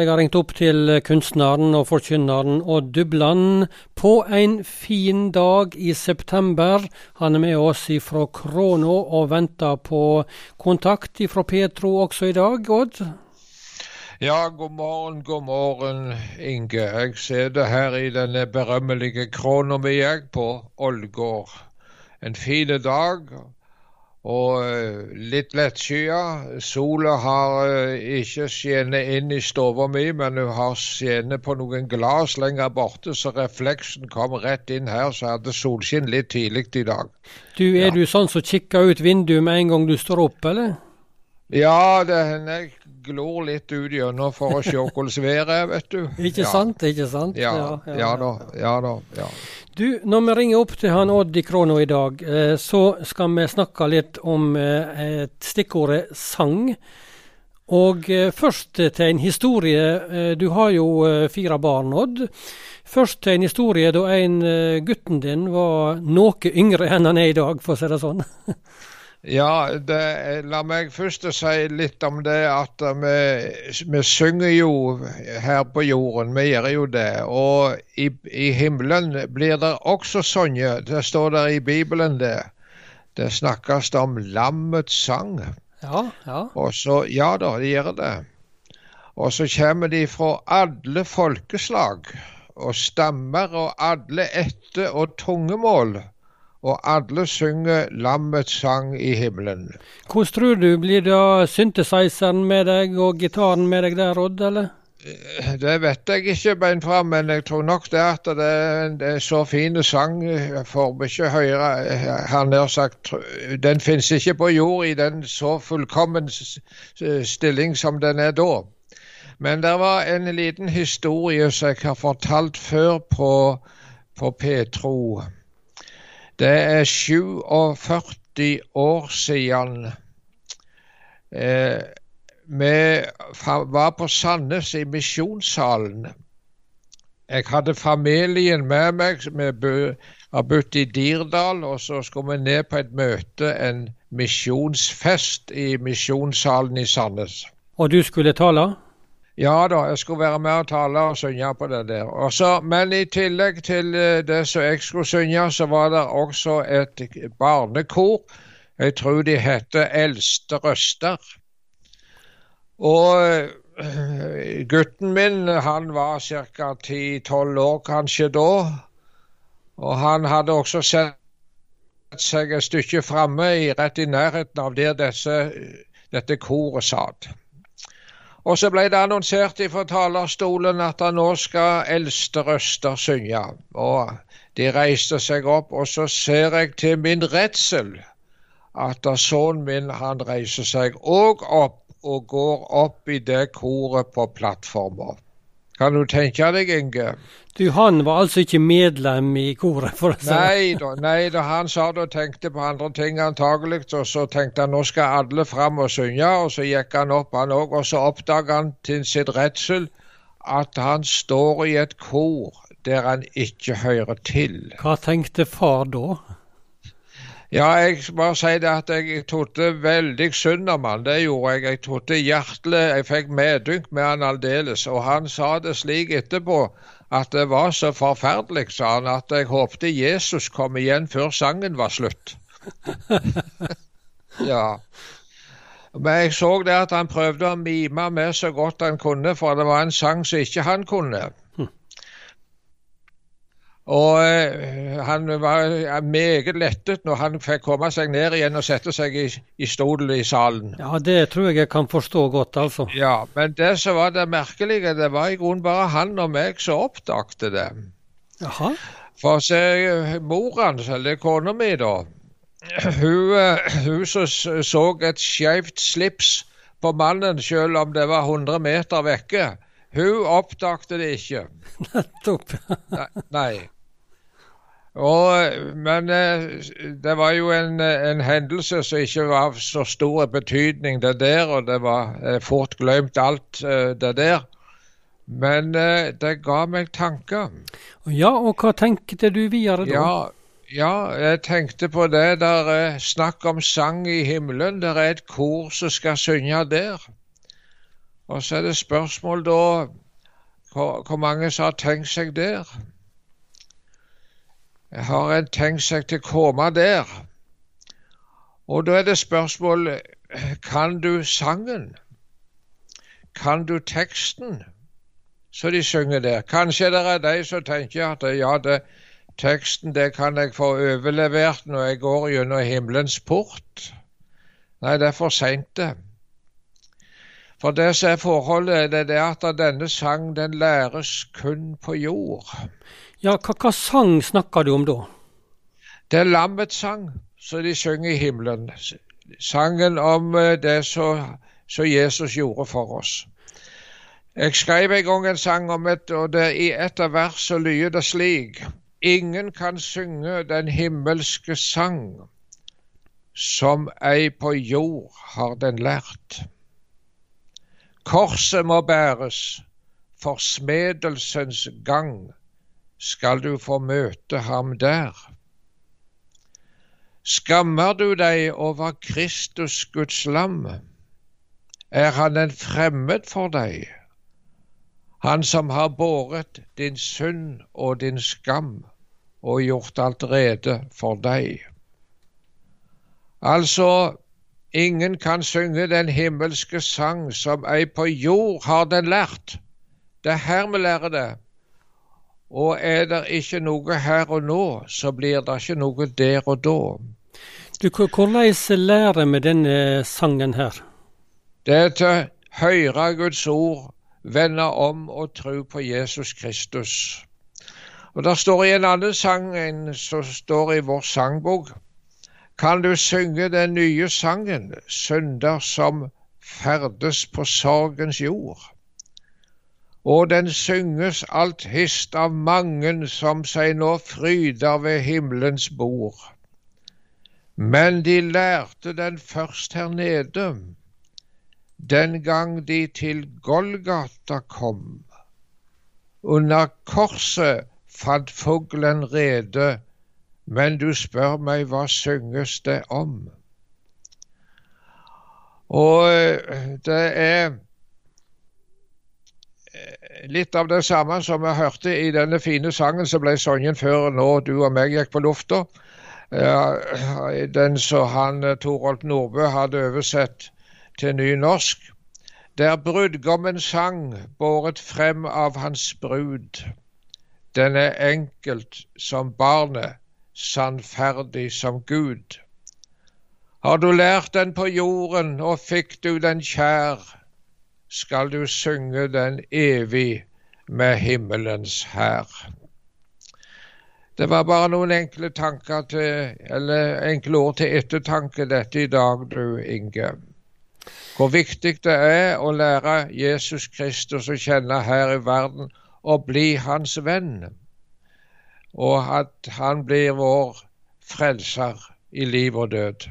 Jeg har ringt opp til kunstneren og forkynneren Odd Dubland på en fin dag i september. Han er med oss fra Krono og venter på kontakt fra Petro også i dag, Odd? Ja, god morgen, god morgen, Inge. Jeg sitter her i denne berømmelige Krono mi, jeg, på Ålgård. En fin dag og eh, litt lettskya. Sola har eh, ikke skinnet inn i stua mi, men hun har skinnet på noen glass lenger borte, så refleksen kom rett inn her, så hadde solskinn litt tidlig i dag. Du, Er ja. du sånn som kikker ut vinduet med en gang du står opp, eller? Ja, det hender jeg glor litt ut gjennom for å se hvordan været er, vet du. Ikke ja. sant, ikke sant. Ja, ja, ja da. Ja da. ja. Du, når vi ringer opp til han Odd i Krono i dag, eh, så skal vi snakke litt om eh, stikkordet sang. Og eh, først til en historie. Du har jo fire barn, Odd. Først til en historie da en gutten din var noe yngre enn han er i dag, for å si det sånn. Ja, det, la meg først si litt om det at vi, vi, synger jo her på jorden. Vi gjør jo det. Og i, i himmelen blir det også sunget. Det står der i Bibelen, det. Det snakkes om lammets sang. Ja, ja. Og så, ja da, det gjør det. Og så kommer de fra alle folkeslag og stammer og alle etter og tungemål og alle synger lammets sang i himmelen. Hvordan tror du, blir da synthesizeren med deg og gitaren med deg der, Odd, eller? Eh, det vet jeg ikke beint fram, men jeg tror nok det at det, er er så fin sang får vi ikke høre. Han har sagt Den finnes ikke på jord i den så fullkommen stilling som den er da. Men det var en liten historie som jeg har fortalt før på, på Petro. Det er 47 år siden eh, vi var på Sandnes i Misjonssalen. Jeg hadde familien med meg. Vi har bodd i Dirdal, og så skulle vi ned på et møte, en misjonsfest i Misjonssalen i Sandnes. Og du skulle tale? Ja da, jeg skulle være med og tale og synge på det der. Også, men i tillegg til eh, det som jeg skulle synge, så var det også et barnekor. Jeg tror de heter Eldste røster. Og eh, gutten min, han var ca. 10-12 år kanskje da. Og han hadde også sett seg et stykke framme, rett i nærheten av der disse, dette koret satt. Og så ble det annonsert fra talerstolen at nå skal eldste røster synge. Og de reiste seg opp, og så ser jeg til min redsel at sønnen min han reiser seg òg opp og går opp i det koret på plattforma. Kan du tenke deg, Inge? Du, Han var altså ikke medlem i koret? for å si Nei da, nei da, han sa det og tenkte på andre ting antagelig. Og så tenkte han nå skal alle fram og synge, og så gikk han opp han òg. Og så oppdaga han til sitt redsel at han står i et kor der han ikke hører til. Hva tenkte far da? Ja, jeg bare si det at jeg trodde veldig synd om han. Det gjorde jeg. Jeg trodde hjertelig Jeg fikk medynk med han aldeles. Og han sa det slik etterpå at det var så forferdelig, sa han, at jeg håpte Jesus kom igjen før sangen var slutt. ja. Men jeg så det at han prøvde å mime med så godt han kunne, for det var en sang som ikke han kunne. Og eh, han var meget lettet når han fikk komme seg ned igjen og sette seg i, i stolen i salen. Ja, det tror jeg jeg kan forstå godt, altså. Ja, Men det som var det merkelige, det var i grunnen bare han og meg som oppdagte det. Jaha. For se, mor hans, eller kona mi, da, hun, eh, hun så, så et skeivt slips på mannen, selv om det var 100 meter vekke. Hun oppdagte det ikke. Nettopp. nei. Og, men eh, det var jo en, en, hendelse som ikke var av så stor betydning, det der. Og det var eh, fort glemt alt eh, det der. Men det ga meg tanker. Ja, og hva tenkte du videre da? Ja, ja, jeg tenkte på det. Der er snakk om sang i himmelen. Det er et kor som skal synge der. Og så er det spørsmål da hvor, hvor mange som har tenkt seg der. Har en tenkt seg til å komme der? Og da er det spørsmål kan du sangen? Kan du teksten så de synger der? Kanskje det er de som tenker at ja, det, teksten det kan jeg få overlevert når jeg går gjennom himmelens port. Nei, det er for seint, det. For det som er forholdet, det er at denne sang den læres kun på jord. Ja, hva, hva sang snakker du om da? Det er lammets sang, som de synger i himmelen. Sangen om eh, det som Jesus gjorde for oss. Jeg skrev en gang en sang om et, og det i et av versene lyder det slik Ingen kan synge den himmelske sang som ei på jord har den lært. Korset må bæres, for smedelsens gang skal du få møte ham der. Skammer du deg over Kristus Guds lam? Er han en fremmed for deg? Han som har båret din synd og din skam og gjort alt rede for deg. Altså, Ingen kan synge den himmelske sang som ei på jord har den lært. Det er her vi lærer det. Og er det ikke noe her og nå, så blir det ikke noe der og da. Du, hvordan lærer vi denne sangen her? Det er til høre Guds ord, vende om og tro på Jesus Kristus. Og Der står i en annen sang, enn som står i vår sangbok, kan du synge den nye sangen, synder som ferdes på sorgens jord. Og den synges alt hist av mangen som seg nå fryder ved himmelens bord. Men de lærte den først her nede, den gang de til Golgata kom. Under korset fant fuglen rede men du spør meg hva synges det om? Og eh, det er eh, litt av det samme som jeg hørte i denne fine sangen som ble sunget før nå du og meg gikk på lufta. Den som han eh, Torolf Nordbø hadde oversett til nynorsk. Der brudgommen sang, båret frem av hans brud. Den er enkelt som barnet, sannferdig som Gud. Har du lært den på jorden og fikk du den kjær, skal du synge den evig med himmelens hær. Det var bare noen enkle til, enkle ord til ettertanke dette i dag, du Inge. Hvor viktig det er å lære Jesus Kristus å kjenne her i verden og bli hans venn og at han blir vår frelser i liv og død.